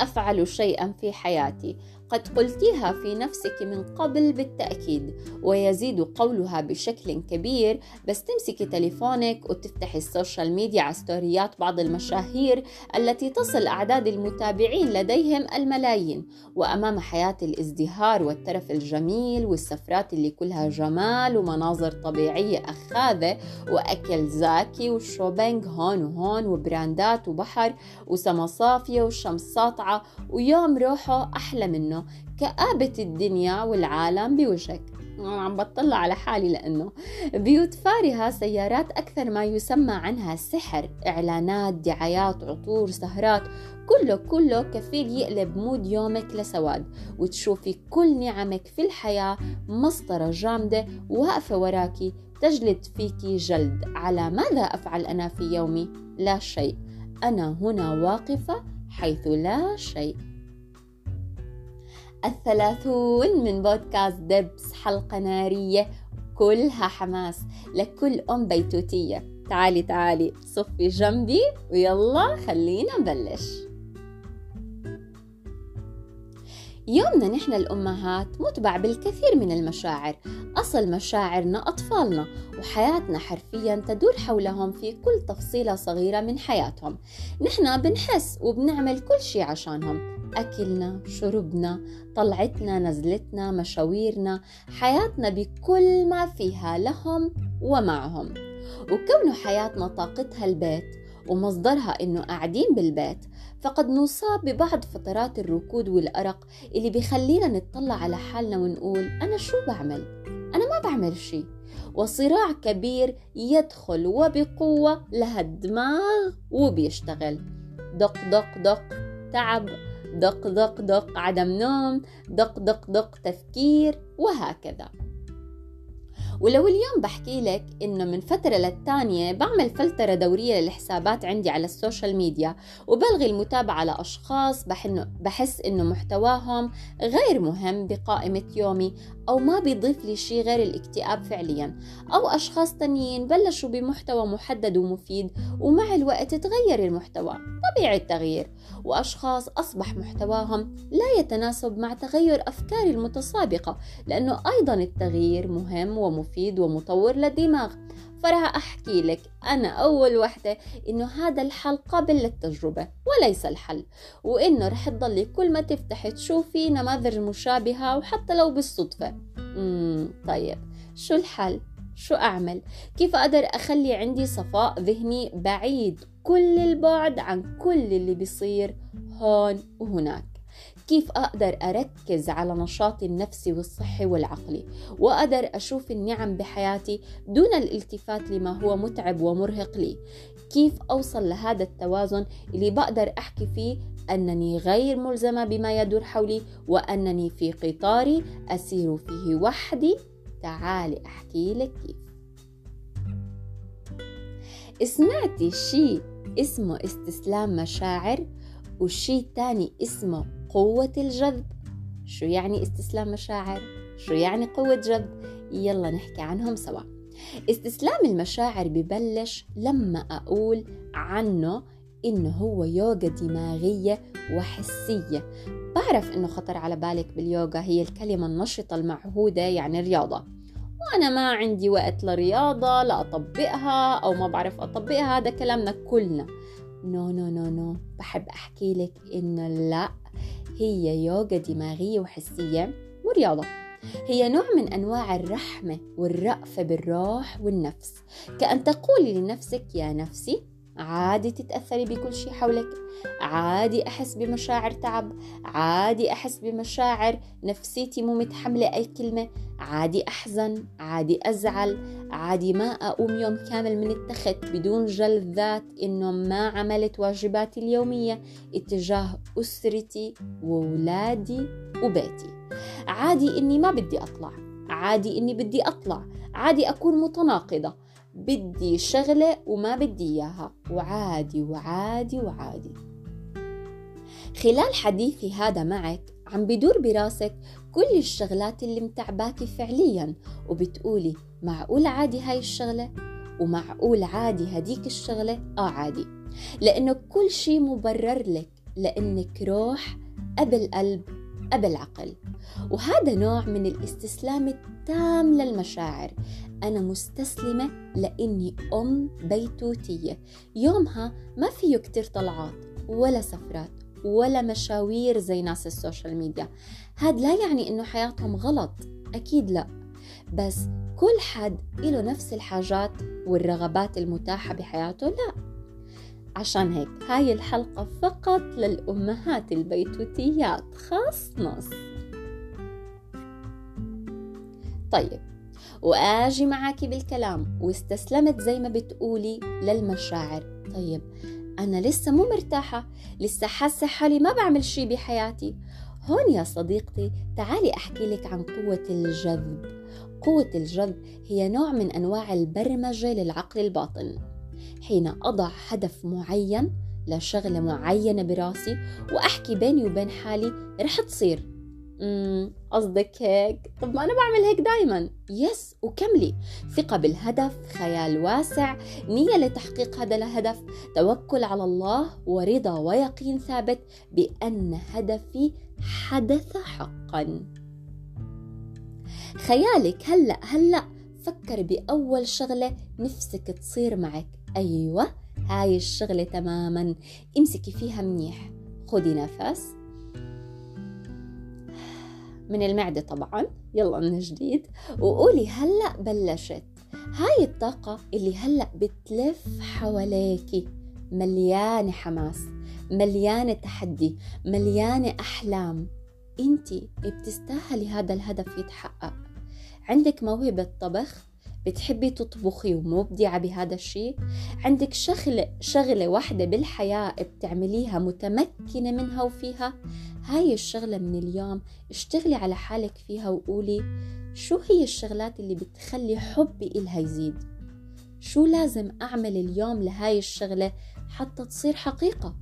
أفعل شيئا في حياتي. قد قلتيها في نفسك من قبل بالتأكيد ويزيد قولها بشكل كبير بس تمسكي تليفونك وتفتحي ال social media على ستوريات بعض المشاهير التي تصل أعداد المتابعين لديهم الملايين. وأمام حياة الازدهار والترف الجميل والسفرات اللي كلها جمال ومناظر طبيعية أخاذة وأكل زاكي و shopping هون وهون وبراندات وبحر وسما صافية وشمس ساطعة ويوم روحه أحلى منه. كآبة الدنيا والعالم بوجهك عم بطلع على حالي لأنه بيوت فارهة سيارات أكثر ما يسمى عنها سحر إعلانات دعايات عطور سهرات كله كله كفيل يقلب مود يومك لسواد. وتشوفي كل نعمك في الحياة مسطرة جامدة واقفة وراكي تجلد فيكي جلد. على ماذا أفعل أنا في يومي؟ لا شيء. أنا هنا واقفة حيث لا شيء. الثلاثون من بودكاست دبس حلقة نارية كلها حماس لكل أم بيتوتية. تعالي تعالي صفي جنبي ويلا خلينا نبلش. يومنا نحن الأمهات متبع بالكثير من المشاعر. أصل مشاعرنا أطفالنا وحياتنا حرفيا تدور حولهم في كل تفصيلة صغيرة من حياتهم. نحن بنحس وبنعمل كل شي عشانهم. أكلنا شربنا طلعتنا نزلتنا مشاويرنا حياتنا بكل ما فيها لهم ومعهم. وكون حياتنا طاقتها البيت ومصدرها إنه قاعدين بالبيت فقد نصاب ببعض فترات الركود والأرق اللي بيخلينا نتطلع على حالنا ونقول أنا شو بعمل؟ أنا ما بعمل شي. وصراع كبير يدخل وبقوة لهالدماغ وبيشتغل. دق دق دق تعب دق دق دق عدم نوم دق دق دق تفكير وهكذا. ولو اليوم بحكي لك إنه من فترة للتانية بعمل فلترة دورية للحسابات عندي على ال social media وبلغي المتابعة لأشخاص بحس إنه محتواهم غير مهم بقائمة يومي أو ما بيضيف لي شيء غير الاكتئاب فعليا. أو أشخاص تانيين بلشوا بمحتوى محدد ومفيد ومع الوقت تغير المحتوى طبيعي التغيير. وأشخاص أصبح محتواهم لا يتناسب مع تغير أفكاري المتسابقة لأنه أيضا التغيير مهم ومفيد. ومطور للدماغ فرح أحكي لك أنا أول وحدة إنه هذا الحل قابل للتجربة وليس الحل وإنه رح تضلي كل ما تفتحي تشوفي نماذج مشابهة وحتى لو بالصدفة مم طيب شو الحل؟ شو أعمل؟ كيف أقدر أخلي عندي صفاء ذهني بعيد كل البعد عن كل اللي بيصير هون وهناك كيف أقدر أركز على نشاطي النفسي والصحي والعقلي؟ وأقدر أشوف النعم بحياتي دون الالتفات لما هو متعب ومرهق لي. كيف أوصل لهذا التوازن اللي بقدر أحكي فيه أنني غير ملزمة بما يدور حولي وأنني في قطاري أسير فيه وحدي؟ تعالي أحكي لك كيف. سمعتي شيء اسمه استسلام مشاعر؟ وشيء تاني اسمه قوة الجذب. شو يعني استسلام مشاعر؟ شو يعني قوة جذب؟ يلا نحكي عنهم سوا. استسلام المشاعر ببلش لما أقول عنه إنه هو يوغا دماغية وحسية. بعرف إنه خطر على بالك باليوغا هي الكلمة النشطة المعهودة يعني رياضة. وأنا ما عندي وقت لرياضة لا أطبقها أو ما بعرف أطبقها هذا كلامنا كلنا. no no no no بحب أحكي لك إنه لا هي يوغا دماغية وحسية ورياضة. هي نوع من أنواع الرحمة والرأفة بالروح والنفس. كأن تقولي لنفسك يا نفسي عادي تتأثري بكل شيء حولك. عادي أحس بمشاعر تعب. عادي أحس بمشاعر نفسيتي مو متحملة أي كلمة. عادي أحزن. عادي أزعل. عادي ما أقوم يوم كامل من التخت بدون جلد ذات إنه ما عملت واجباتي اليومية اتجاه أسرتي وولادي وبيتي. عادي إني ما بدي أطلع. عادي إني بدي أطلع. عادي أكون متناقضة. بدي شغلة وما بدي إياها. وعادي وعادي وعادي. خلال حديثي هذا معك عم بدور براسك كل الشغلات اللي متعباكي فعليا وبتقولي معقول عادي هاي الشغلة؟ ومعقول عادي هديك الشغلة؟ آه عادي. لأنه كل شي مبرر لك لأنك روح قبل قلب قبل عقل. وهذا نوع من الاستسلام للمشاعر أنا مستسلمة لأني أم بيتوتية. يومها ما فيه كتير طلعات ولا سفرات ولا مشاوير زي ناس ال social media. هذا لا يعني إنه حياتهم غلط. أكيد لا. بس كل حد له نفس الحاجات والرغبات المتاحة بحياته لا. عشان هيك هاي الحلقة فقط للأمهات البيتوتيات. خاص نص. طيب وآجي معاكي بالكلام واستسلمت زي ما بتقولي للمشاعر. طيب أنا لسه مو مرتاحة لسه حاسة حالي ما بعمل شي بحياتي. هون يا صديقتي تعالي أحكي لك عن قوة الجذب. قوة الجذب هي نوع من أنواع البرمجة للعقل الباطن. حين أضع هدف معين لشغلة معينة براسي وأحكي بيني وبين حالي رح تصير. قصدك هيك؟ طب ما أنا بعمل هيك دايما. يس وكملي ثقة بالهدف خيال واسع نية لتحقيق هذا الهدف توكل على الله ورضا ويقين ثابت بأن هدفي حدث حقا. خيالك هلأ هلأ فكر بأول شغلة نفسك تصير معك. أيوة هاي الشغلة تماما. امسكي فيها منيح. خدي نفس. من المعدة طبعا. يلا من جديد. وقولي هلأ بلشت. هاي الطاقة اللي هلأ بتلف حواليكي. مليانة حماس مليانة تحدي مليانة أحلام. انتي بتستاهلي هذا الهدف يتحقق. عندك موهبة طبخ؟ بتحبي تطبخي ومبدعة بهذا الشيء؟ عندك شغلة شغلة واحدة بالحياة بتعمليها متمكنة منها وفيها؟ هاي الشغلة من اليوم اشتغلي على حالك فيها وقولي شو هي الشغلات اللي بتخلي حبي إلها يزيد؟ شو لازم أعمل اليوم لهاي الشغلة حتى تصير حقيقة؟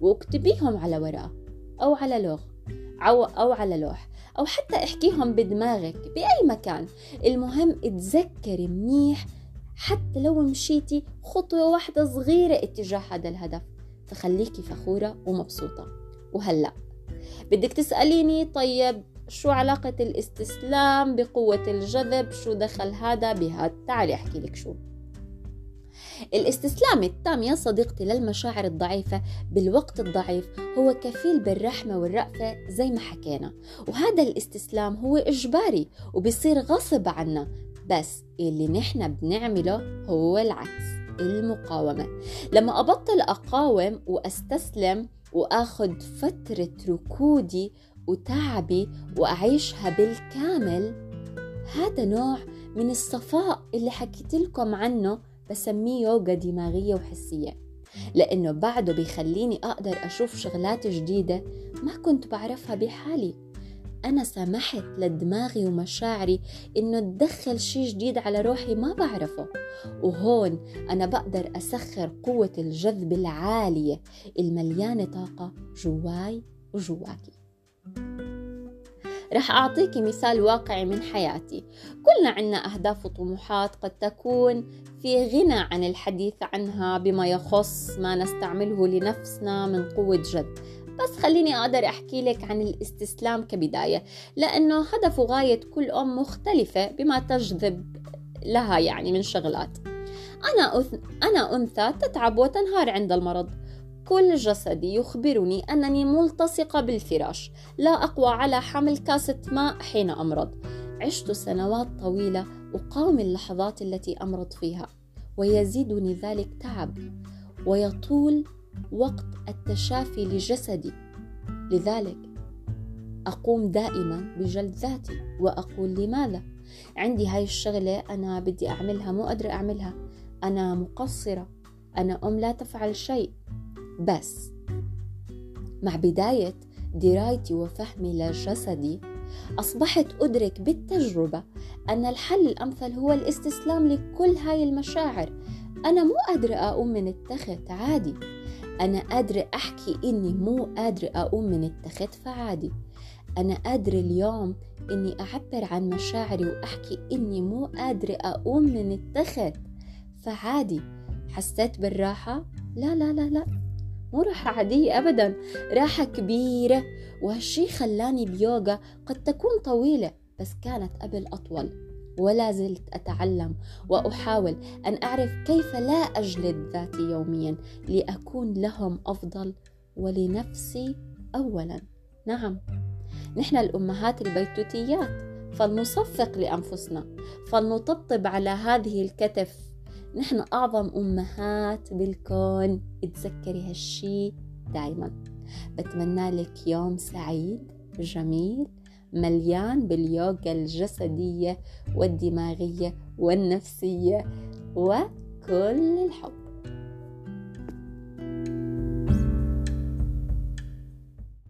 واكتبيهم على ورقة أو على لوغ أو, أو على لوح. أو حتى احكيهم بدماغك بأي مكان. المهم تذكري منيح حتى لو مشيتي خطوة واحدة صغيرة اتجاه هذا الهدف. فخليكي فخورة ومبسوطة. وهلأ بدك تسأليني طيب شو علاقة الاستسلام بقوة الجذب؟ شو دخل هذا بهذا؟ تعالي أحكي لك شو. الاستسلام التام يا صديقتي للمشاعر الضعيفة بالوقت الضعيف هو كفيل بالرحمة والرأفة زي ما حكينا. وهذا الاستسلام هو إجباري وبصير غصب عنا. بس اللي نحن بنعمله هو العكس المقاومة. لما أبطل أقاوم وأستسلم وآخذ فترة ركودي وتعبي وأعيشها بالكامل هذا نوع من الصفاء اللي حكيت لكم عنه بسميه يوغا دماغية وحسية لأنه بعده بيخليني أقدر أشوف شغلات جديدة ما كنت بعرفها بحالي. أنا سمحت لدماغي ومشاعري إنه تدخل شي جديد على روحي ما بعرفه وهون أنا بقدر أسخر قوة الجذب العالية المليانة طاقة جواي وجواكي. رح أعطيك مثال واقعي من حياتي. كلنا عنا أهداف وطموحات قد تكون في غنى عن الحديث عنها بما يخص ما نستعمله لنفسنا من قوة جد. بس خليني أقدر أحكي لك عن الاستسلام كبداية لأنه هدف وغاية كل أم مختلفة بما تجذب لها يعني من شغلات. أنا أنا أنثى تتعب وتنهار عند المرض. كل جسدي يخبرني أنني ملتصقة بالفراش لا أقوى على حمل كاسة ماء حين أمرض. عشت سنوات طويلة أقاوم اللحظات التي أمرض فيها ويزيدني ذلك تعب ويطول وقت التشافي لجسدي. لذلك أقوم دائما بجلد ذاتي وأقول لماذا؟ عندي هاي الشغلة أنا بدي أعملها مو قادرة أعملها. أنا مقصرة. أنا أم لا تفعل شيء. بس. مع بداية درايتي وفهمي لجسدي أصبحت أدرك بالتجربة أن الحل الأمثل هو الاستسلام لكل هاي المشاعر. أنا مو قادرة أقوم من التخت عادي. أنا قادرة أحكي إني مو قادرة أقوم من التخت فعادي. أنا قادرة اليوم إني أعبر عن مشاعري وأحكي إني مو قادرة أقوم من التخت فعادي. حسيت بالراحة؟ لا لا لا لا. مو راحة عادية أبدا. راحة كبيرة. وهالشي خلاني بيوغا قد تكون طويلة بس كانت قبل أطول. ولا زلت أتعلم وأحاول أن أعرف كيف لا أجلد ذاتي يوميا لأكون لهم أفضل ولنفسي أولا. نعم. نحن الأمهات البيتوتيات فلنصفق لأنفسنا فلنطبطب على هذه الكتف نحن أعظم أمهات بالكون. اتذكري هالشي دايما. بتمنى لك يوم سعيد جميل مليان باليوغا الجسدية والدماغية والنفسية وكل الحب.